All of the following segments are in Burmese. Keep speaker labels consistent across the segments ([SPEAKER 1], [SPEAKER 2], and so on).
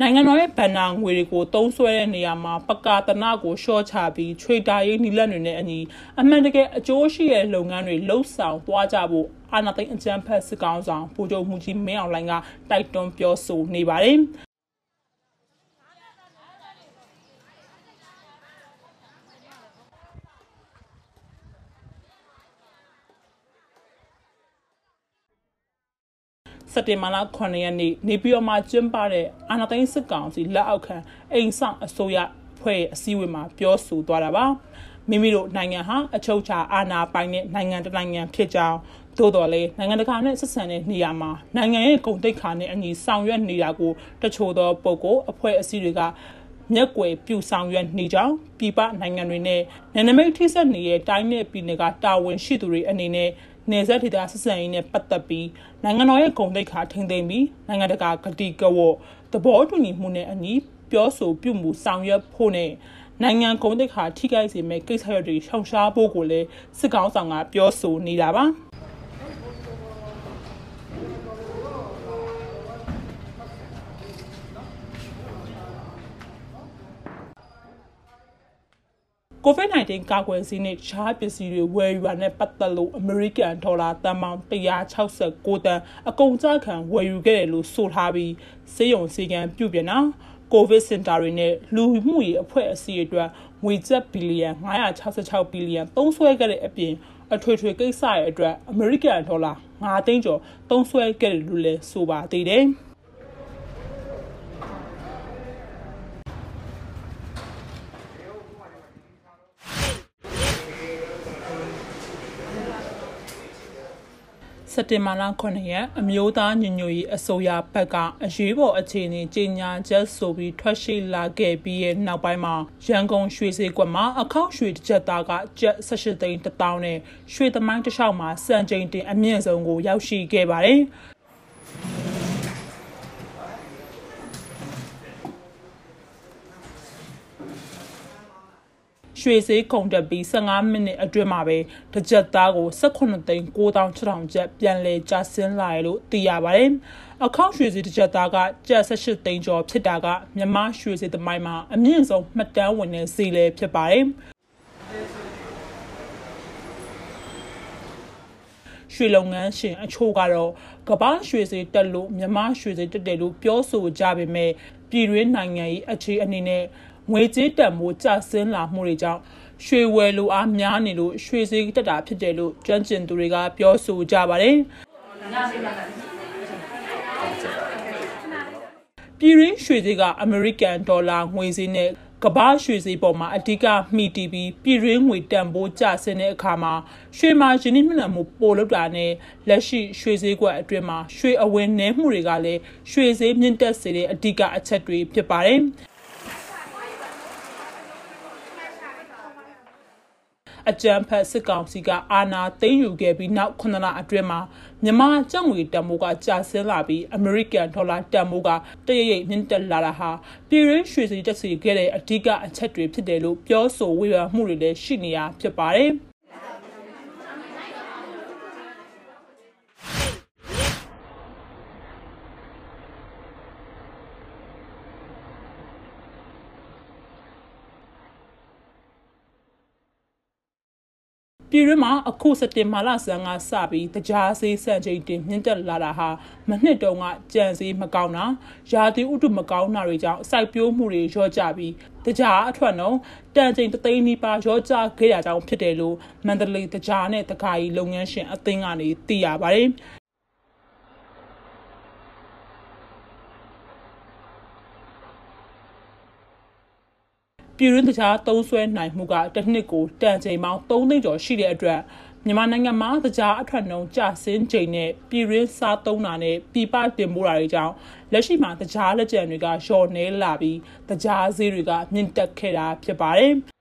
[SPEAKER 1] နိုင်ငံတော်ရဲ့ဗန်နာငွေတွေကိုတုံးဆွဲတဲ့နေရာမှာပကာတနာကိုရှော့ချပြီးခြွေတာရေးနီလက်တွေနဲ့အညီအမှန်တကယ်အကျိုးရှိတဲ့လုပ်ငန်းတွေလှုပ်ဆောင်သွားကြဖို့အာဏာသိမ်းအကြမ်းဖက်စစ်ကောင်ဆောင်ပူကြုံမှုကြီးမင်းအောင်လိုင်းကတိုက်တွန်းပြောဆိုနေပါတယ် စက်တင်ဘာလ9ရက်နေ့နေပြည်တော်မှာကျင်းပတဲ့အာနာသိန်းစစ်ကောင်စီလက်အောက်ခံအိမ်ဆောင်အစိုးရဖွဲ့အစည်းအဝေးမှာပြောဆိုသွားတာပါမိမိတို့နိုင်ငံဟာအချုပ်အခြာအာဏာပိုင်တဲ့နိုင်ငံတစ်နိုင်ငံဖြစ်ကြောင်းသို့တော်လည်းနိုင်ငံတကာနဲ့ဆက်ဆံတဲ့နေရာမှာနိုင်ငံရဲ့ဂုဏ်သိက္ခာနဲ့အညီဆောင်ရွက်နေတာကိုတချို့သောပုဂ္ဂိုလ်အဖွဲ့အစည်းတွေက မျက်ကွယ်ပြူဆောင်ရွက်နေကြောင်းပြည်ပနိုင်ငံတွေနဲ့နယ်နိမိတ်ထိစပ်နေတဲ့တိုင်းနယ်ပြည်နယ်ကတာဝန်ရှိသူတွေအနေနဲ့နေဆက်ဒေတာဆက်ဆံရေးနဲ့ပတ်သက်ပြီးနိုင်ငံတော်ရဲ့ဂုဏ်သိက္ခာထိန်းသိမ်းပြီးနိုင်ငံတကာဂတိကဝတ်သဘောတူညီမှုနဲ့အညီပြောဆိုပြုမှုဆောင်ရွက်ဖို့နဲ့နိုင်ငံဂုဏ်သိက္ခာထိခိုက်စေမဲ့ကိစ္စရပ်တွေရှောင်ရှားဖို့ကိုလည်းစစ်ကောင်ဆောင်ကပြောဆိုနေတာပါ။ ကိုဗစ် -19 ကာကွယ်ဆေးနဲ့ရှားပစ္စည်းတွေဝယ်ယူတာနဲ့ပတ်သက်လို့အမေရိကန်ဒေါ်လာတန်ပေါင်း169တန်အကုန်ကြခံဝယ်ယူခဲ့တယ်လို့ဆိုထားပြီးစေယုံစီကံပြုပြင်တာကိုဗစ်စင်တာတွေနဲ့လူမှုရေးအဖွဲ့အစည်းတွေအတွက်ငွေကျပ်ဘီလီယံ966ဘီလီယံသုံးစွဲခဲ့တဲ့အပြင်အထွေထွေကိစ္စရဲ့အတွက်အမေရိကန်ဒေါ်လာ9သိန်းကျော်သုံးစွဲခဲ့တယ်လို့လည်းဆိုပါသေးတယ်။ စက်တင်ဘာလ9ရက်အမျိုးသားညီညွတ်ရေးအစိုးရဘက်ကအရေးပေါ်အခြေအနေကြေညာချက်ဆိုပြီးထွက်ရှိလာခဲ့ပြီးရဲ့နောက်ပိုင်းမှာရန်ကုန်ရွှေစေကွက်မှာအခောက်ရွှေတစ်ချက်သားကကျပ်18သိန်း1000နဲ့ရွှေသမိုင်းတစ်လျှောက်မှာစံချိန်တင်အမြင့်ဆုံးကိုရောက်ရှိခဲ့ပါတယ်။ ရွှေဈေးကုန်တက်ပြီး15မိနစ်အတွင်းမှာပဲတစ်ကြက်သားကို18သိန်း9600ကျပ်ပြန်လည်ကျဆင်းလာရလို့သိရပါတယ်။အခောက်ရွှေဈေးတစ်ကြက်သားကကျပ်18သိန်းကျော်ဖြစ်တာကမြမရွှေဈေးသမိုင်းမှာအမြင့်ဆုံးမှတ်တမ်းဝင်တဲ့ဈေးလည်းဖြစ်ပါတယ်။ရွှေလုပ်ငန်းရှင်အချို့ကတော့ကမ္ဘာရွှေဈေးတက်လို့မြမရွှေဈေးတက်တယ်လို့ပြောဆိုကြပေမဲ့ပြည်တွင်းနိုင်ငံရေးအခြေအနေနဲ့ ငွေကြေးတန်ဖိုးကျဆင်းလာမှုတွေကြောင့်ရွှေဝယ်လိုအားများနေလို့ရွှေဈေးတက်တာဖြစ်တယ်လို့ကျွမ်းကျင်သူတွေကပြောဆိုကြပါတယ်ပြည်ရင်းရွှေဈေးကအမေရိကန်ဒေါ်လာငွေဈေးနဲ့ကမ္ဘာရွှေဈေးပေါ်မှာအဓိကမှီတည်ပြီးပြည်ရင်းငွေတန်ဖိုးကျဆင်းတဲ့အခါမှာရွှေမာယင်းနှိမ့်နှံမှုပိုလုပ်တာနဲ့လက်ရှိရွှေဈေးကွက်အတွင်းမှာရွှေအဝင်နှဲမှုတွေကလည်းရွှေဈေးမြင့်တက်စေတဲ့အဓိကအချက်တွေဖြစ်ပါတယ်။ အကြံဖတ်စစ်ကောင်စီကအာဏာသိမ်းယူခဲ့ပြီးနောက်9လအတွင်းမှာမြန်မာကျပ်ငွေတန်ဖိုးကကျဆင်းလာပြီးအမေရိကန်ဒေါ်လာတန်ဖိုးကတရရိပ်မြင့်တက်လာတာဟာပြည်ရင်းရွှေစီတက်စီခဲ့တဲ့အဓိကအချက်တွေဖြစ်တယ်လို့ပြောဆိုဝေဖန်မှုတွေလည်းရှိနေတာဖြစ်ပါတယ်။ ပြည်တွင်းမှာအခုစက်တင်ဘာလဆန်းကစပြီးတကြားဆေးစံချိန်တင်မြင့်တက်လာတာဟာမနှစ်တုန်းကကြံစည်မကောင်းတာရာသီဥတုမကောင်းတာတွေကြောင့်စိုက်ပျိုးမှုတွေရော့ကျပြီးတကြားအထွက်နှုန်းတန်ချိန်တသိန်းနီးပါးရော့ကျခဲ့ရကြောင်းဖြစ်တယ်လို့မန္တလေးတကြားနဲ့တခါကြီးလုပ်ငန်းရှင်အသင်းကနေသိရပါတယ် ပြည်တွင်းတခြားသုံးဆွဲနိုင်မှုကတစ်နှစ်ကိုတန်ချိန်ပေါင်း3သိန်းကျော်ရှိတဲ့အတွက်မြန်မာနိုင်ငံမှာတကြားအထွက်နှုန်းကျဆင်းချိန်နဲ့ပြည်ရင်းစားသုံးတာနဲ့ပြည်ပတင်ပို့တာတွေကြောင့်လက်ရှိမှာတကြားလက်ကျန်တွေကလျှော့နေလာပြီးတကြားဈေးတွေကမြင့်တက်ခဲ့တာဖြစ်ပါတယ်။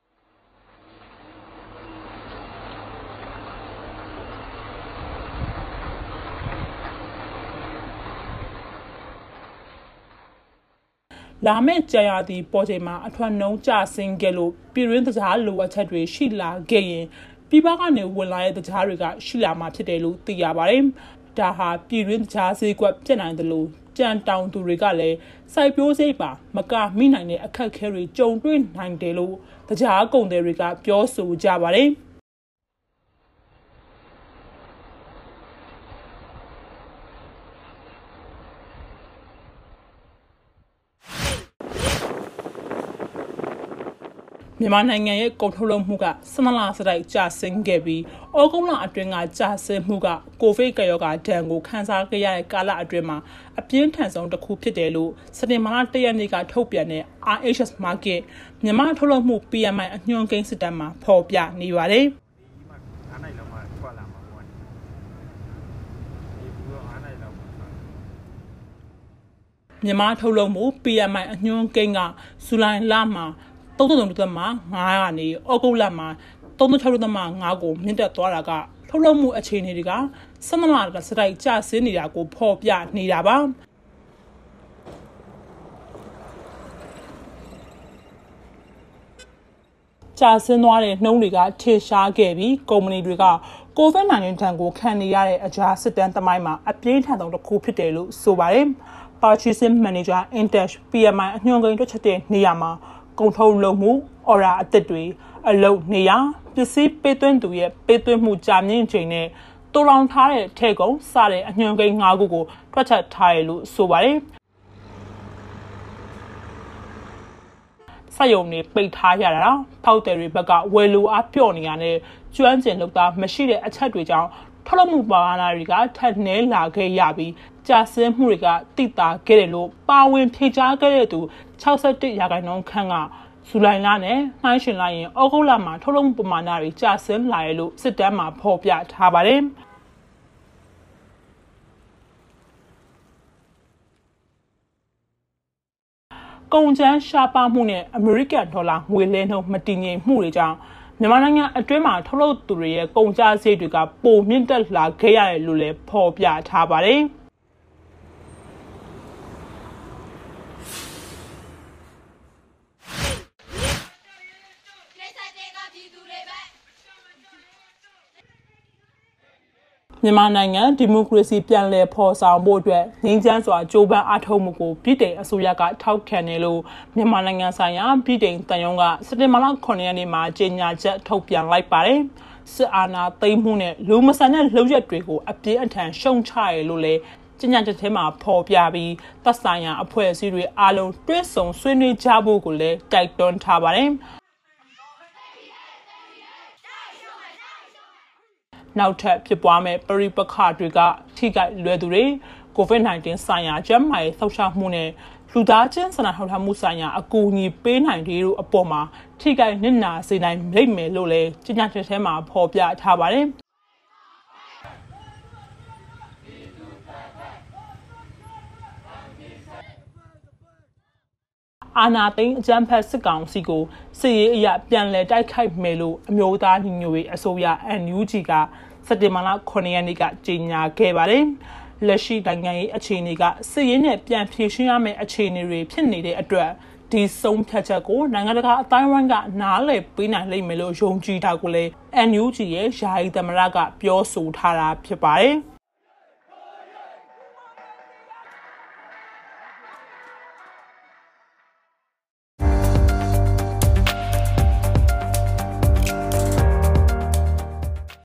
[SPEAKER 1] လာမယ့်ကြာရာသီပေါ်ချိန်မှာအထွတ်နှုံးကျဆင်းခဲ့လို့ပြည်ရင်းတကြားလိုအပ်ချက်တွေရှိလာခဲ့ရင်ပြည်ပကနေဝင်လာတဲ့တကြားတွေကရှိလာမှာဖြစ်တယ်လို့သိရပါတယ်။ဒါဟာပြည်ရင်းတကြားဈေးကွက်ပြက်နိုင်တယ်လို့ကြံတောင်သူတွေကလည်းစိုက်ပျိုးစိတ်ပါမကမိနိုင်တဲ့အခက်အခဲတွေကြုံတွေ့နိုင်တယ်လို့တရားကုန်တွေကပြောဆိုကြပါတယ်။ မြန်မာနိုင်ငံရဲ့ကုန်ထုတ်လုပ်မှုက12လစတိုက်ကျဆင်းခဲ့ပြီးဩဂုတ်လအတွင်းကကျဆင်းမှုကကိုဗစ်ကရောဂါဒဏ်ကိုခံစားခဲ့ရတဲ့ကာလအတွင်းမှာအပြင်းထန်ဆုံးတစ်ခုဖြစ်တယ်လို့စတင်မာလ၁ရက်နေ့ကထုတ်ပြန်တဲ့ RHS Market မြန်မာထုတ်လုပ်မှု PMI အညွှန်းကိန်းစစ်တမ်းမှာဖော်ပြနေပါတယ်။မြန်မာထုတ်လုပ်မှု PMI အညွှန်းကိန်းကဇူလိုင်လမှာ 33တက်မှ9ကနေဩဂုတ်လမှာ36တက်မှ9ကိုမြင့်တက်သွားတာကထုတ်လုပ်မှုအခြေအနေတွေက12လကစတိုက်ကျဆင်းနေတာကိုဖော်ပြနေတာပါကြာဆင်းသွားတဲ့နှုံးတွေကထင်ရှားခဲ့ပြီးကုမ္ပဏီတွေက COVID-19 ထံကိုခံနေရတဲ့အကြာစစ်တမ်းသမိုင်းမှာအပြင်းထန်ဆုံးတစ်ခုဖြစ်တယ်လို့ဆိုပါတယ်။ Purchasing Manager Index PMI အညွှန်းကိန်းတွက်ချက်တဲ့နေရာမှာ ကုန်ထုတ်လုပ်မှုအော်ရာအသစ်တွေအလုပ်နေရပစ္စည်းပေးသွင်းသူရဲ့ပေးသွင်းမှုကြာမြင့်ချိန်နဲ့တူလောင်ထားတဲ့ထဲကုန်းစတဲ့အညွှန်းကိန်း၅ခုကိုတွက်ချက်ထားရလို့ဆိုပါတယ်စက်ယုံတွေပိတ်ထားရတာဖောက်တယ်တွေဘက်ကဝယ်လိုအားပြော့နေရတဲ့ကျွမ်းကျင်လုပ်သားမရှိတဲ့အချက်တွေကြောင့် ထုတ်လုပ်မှုပါဝါနာတွေကထပ်နှဲလာခဲ့ရပြီးကြာဆင်းမှုတွေကတိတာခဲ့တယ်လို့ပါဝင်ဖြေကြားခဲ့တဲ့သူ61ရာခိုင်နှုန်းခန့်ကဇူလိုင်လနဲ့နှိုင်းယှဉ်လိုက်ရင်ဩဂုတ်လမှာထုတ်လုပ်မှုပမာဏတွေကျဆင်းလာရလို့စစ်တမ်းမှာဖော်ပြထားပါတယ်။ကုန်ကျန်းရှားပါမှုနဲ့အမေရိကန်ဒေါ်လာငွေလဲနှုန်းမတည်ငြိမ်မှုတွေကြောင့် မြန်မာနိုင်ငံအတွင်းမှာထုတ်လုပ်သူတွေရဲ့ကုန်ကျစရိတ်တွေကပိုမြင့်တက်လာခဲ့ရတယ်လို့လည်းဖော်ပြထားပါတယ်။ မြန်မာနိုင်ငံဒီမိုကရေစီပြန်လည်ဖော်ဆောင်ဖို့အတွက်ငြိမ်းချမ်းစွာကြိုးပမ်းအားထုတ်မှုကိုပြည်ထောင်အစိုးရကထောက်ခံတယ်လို့မြန်မာနိုင်ငံဆိုင်ရာပြည်ထောင်တန်ယုံကစက်တင်ဘာလ9ရက်နေ့မှာကြေညာချက်ထုတ်ပြန်လိုက်ပါတယ်စစ်အာဏာသိမ်းမှုနဲ့လူမဆန်တဲ့လှုပ်ရက်တွေကိုအပြင်းအထန်ရှုံချရလို့လေကျညာချက်ထဲမှာဖော်ပြပြီးသက်ဆိုင်ရာအဖွဲ့အစည်းတွေအားလုံးတွဲဆုံဆွေးနွေးကြဖို့ကိုလည်းတိုက်တွန်းထားပါတယ် နောက်ထပ်ဖြစ်ပွားမဲ့ပရိပခတွေကထိခိုက်လွယ်သူတွေ COVID-19 ဆိုင်ရာကျန်းမာရေးဆောက်ရှောက်မှုနဲ့လူသားချင်းစာနာထောက်ထားမှုဆိုင်ရာအကူအညီပေးနိုင်တဲ့တို့အပေါ်မှာထိခိုက်နစ်နာစေနိုင်လိမ့်မယ်လို့လည်းကြေညာချက်ထဲမှာဖော်ပြထားပါတယ်။ အာနာသိန်းအကြမ်းဖက်စစ်ကောင်စီကိုစစ်ရေးအရပြန်လည်တိုက်ခိုက်မယ်လို့အမျိုးသားညီညွတ်ရေးအစိုးရ NUG ကစက်တင်ဘာလ9ရက်နေ့ကကြေညာခဲ့ပါတယ်။လက်ရှိနိုင်ငံရေးအခြေအနေကစစ်ရေးနဲ့ပြန်ဖြေရှင်းရမယ့်အခြေအနေတွေဖြစ်နေတဲ့အတွက်ဒီဆုံးဖြတ်ချက်ကိုနိုင်ငံတကာအတိုင်းအဝိုင်းကနားလည်ပေးနိုင်လိမ့်မယ်လို့ယုံကြည်တာကိုလည်း NUG ရဲ့ယာယီသမရကပြောဆိုထားတာဖြစ်ပါတယ်။